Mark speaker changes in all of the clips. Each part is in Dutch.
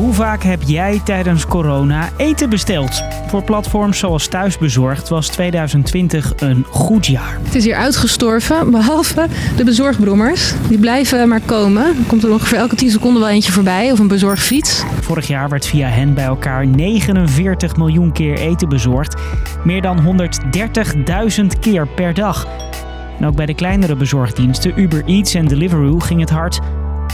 Speaker 1: Hoe vaak heb jij tijdens corona eten besteld? Voor platforms zoals Thuisbezorgd was 2020 een goed jaar.
Speaker 2: Het is hier uitgestorven, behalve de bezorgbrommers. Die blijven maar komen. Er komt er ongeveer elke 10 seconden wel eentje voorbij, of een bezorgfiets.
Speaker 1: Vorig jaar werd via hen bij elkaar 49 miljoen keer eten bezorgd. Meer dan 130.000 keer per dag. En ook bij de kleinere bezorgdiensten Uber Eats en Deliveroo ging het hard.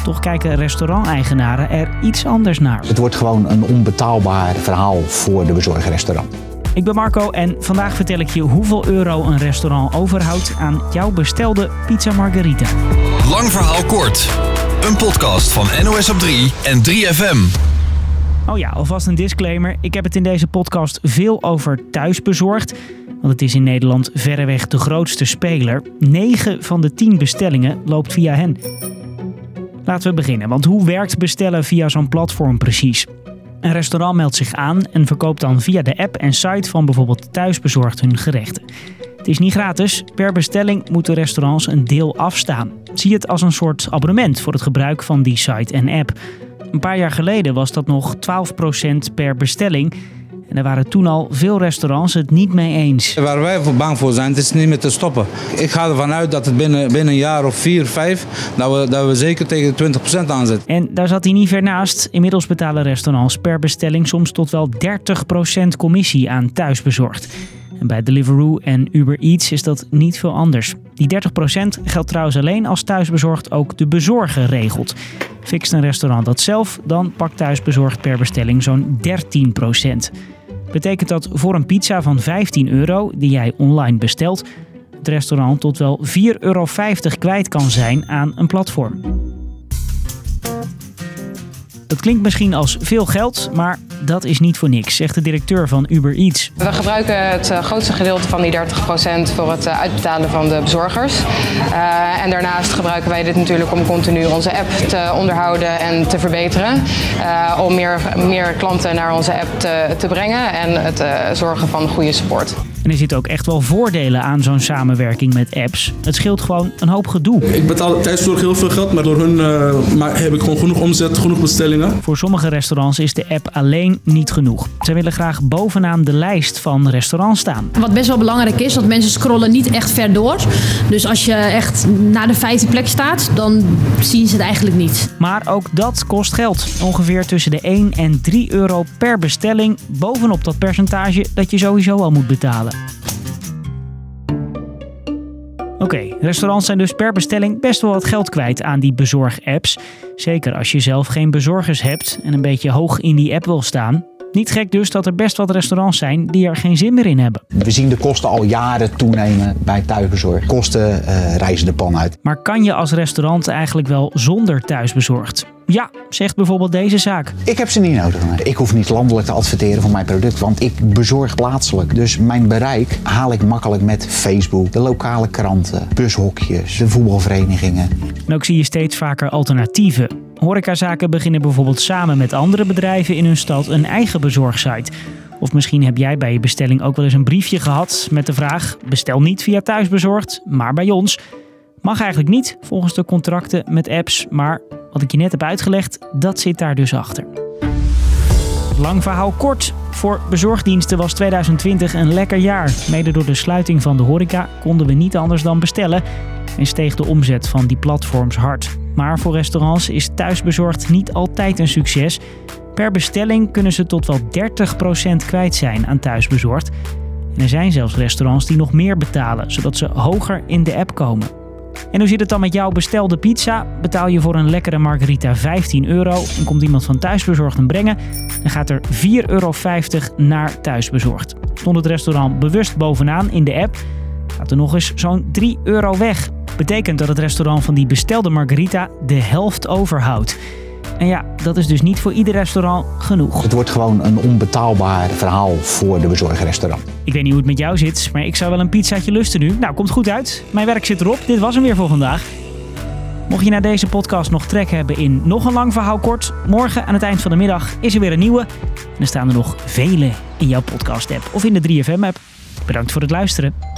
Speaker 1: Toch kijken restauranteigenaren er iets anders naar.
Speaker 3: Het wordt gewoon een onbetaalbaar verhaal voor de bezorgrestaurant.
Speaker 1: Ik ben Marco en vandaag vertel ik je hoeveel euro een restaurant overhoudt aan jouw bestelde pizza margarita.
Speaker 4: Lang verhaal kort. Een podcast van NOS op 3 en 3FM.
Speaker 1: Oh ja, alvast een disclaimer. Ik heb het in deze podcast veel over thuisbezorgd. Want het is in Nederland verreweg de grootste speler. 9 van de 10 bestellingen loopt via hen. Laten we beginnen, want hoe werkt bestellen via zo'n platform precies? Een restaurant meldt zich aan en verkoopt dan via de app en site van bijvoorbeeld Thuisbezorgd hun gerechten. Het is niet gratis. Per bestelling moeten restaurants een deel afstaan. Zie het als een soort abonnement voor het gebruik van die site en app. Een paar jaar geleden was dat nog 12% per bestelling. En er waren toen al veel restaurants het niet mee eens.
Speaker 5: Waar wij voor bang voor zijn, het is niet meer te stoppen. Ik ga ervan uit dat het binnen, binnen een jaar of vier, vijf, dat we, dat we zeker tegen de 20% aanzetten.
Speaker 1: En daar zat hij niet ver naast. Inmiddels betalen restaurants per bestelling soms tot wel 30% commissie aan thuisbezorgd. En bij Deliveroo en Uber Eats is dat niet veel anders. Die 30% geldt trouwens alleen als thuisbezorgd ook de bezorger regelt. Fixt een restaurant dat zelf, dan pakt thuisbezorgd per bestelling zo'n 13%. Betekent dat voor een pizza van 15 euro die jij online bestelt, het restaurant tot wel 4,50 euro kwijt kan zijn aan een platform. Dat klinkt misschien als veel geld, maar dat is niet voor niks, zegt de directeur van Uber Eats.
Speaker 6: We gebruiken het eh, grootste gedeelte van die 30% voor het eh, uitbetalen van de bezorgers. Uh, en daarnaast gebruiken wij dit natuurlijk om continu onze app te onderhouden en te verbeteren. Uh, om meer, meer klanten naar onze app te, te brengen en het zorgen van goede support.
Speaker 1: En er zitten ook echt wel voordelen aan zo'n samenwerking met apps. Het scheelt gewoon een hoop gedoe.
Speaker 7: Ik betaal thuiszorg heel veel geld, maar door hun uh, maar heb ik gewoon genoeg omzet, genoeg bestellingen.
Speaker 1: Voor sommige restaurants is de app alleen niet genoeg. Ze willen graag bovenaan de lijst van restaurants staan.
Speaker 8: Wat best wel belangrijk is, dat mensen scrollen niet echt ver door. Dus als je echt naar de vijfde plek staat, dan zien ze het eigenlijk niet.
Speaker 1: Maar ook dat kost geld. Ongeveer tussen de 1 en 3 euro per bestelling, bovenop dat percentage dat je sowieso al moet betalen. Oké, okay, restaurants zijn dus per bestelling best wel wat geld kwijt aan die bezorg-apps. Zeker als je zelf geen bezorgers hebt en een beetje hoog in die app wil staan. Niet gek dus dat er best wat restaurants zijn die er geen zin meer in hebben.
Speaker 3: We zien de kosten al jaren toenemen bij thuisbezorgd. Kosten uh, reizen de pan uit.
Speaker 1: Maar kan je als restaurant eigenlijk wel zonder thuisbezorgd? Ja, zegt bijvoorbeeld deze zaak.
Speaker 3: Ik heb ze niet nodig. Ik hoef niet landelijk te adverteren voor mijn product, want ik bezorg plaatselijk. Dus mijn bereik haal ik makkelijk met Facebook, de lokale kranten, bushokjes, de voetbalverenigingen.
Speaker 1: En ook zie je steeds vaker alternatieven. Horecazaken beginnen bijvoorbeeld samen met andere bedrijven in hun stad een eigen bezorgsite. Of misschien heb jij bij je bestelling ook wel eens een briefje gehad met de vraag: bestel niet via thuisbezorgd, maar bij ons. Mag eigenlijk niet volgens de contracten met apps, maar wat ik je net heb uitgelegd, dat zit daar dus achter. Lang verhaal kort. Voor bezorgdiensten was 2020 een lekker jaar. Mede door de sluiting van de horeca konden we niet anders dan bestellen en steeg de omzet van die platforms hard. Maar voor restaurants is thuisbezorgd niet altijd een succes. Per bestelling kunnen ze tot wel 30% kwijt zijn aan thuisbezorgd. En er zijn zelfs restaurants die nog meer betalen, zodat ze hoger in de app komen. En hoe zit het dan met jouw bestelde pizza? Betaal je voor een lekkere margarita 15 euro en komt iemand van thuisbezorgd hem brengen, dan gaat er 4,50 euro naar thuisbezorgd. Stond het restaurant bewust bovenaan in de app, gaat er nog eens zo'n 3 euro weg. Betekent dat het restaurant van die bestelde margarita de helft overhoudt. En ja, dat is dus niet voor ieder restaurant genoeg.
Speaker 3: Het wordt gewoon een onbetaalbaar verhaal voor de bezorgrestaurant.
Speaker 1: Ik weet niet hoe het met jou zit, maar ik zou wel een pizzaatje lusten nu. Nou, komt goed uit. Mijn werk zit erop. Dit was hem weer voor vandaag. Mocht je na deze podcast nog trek hebben in nog een lang verhaal kort, morgen aan het eind van de middag is er weer een nieuwe. En er staan er nog vele in jouw podcast-app of in de 3FM-app. Bedankt voor het luisteren.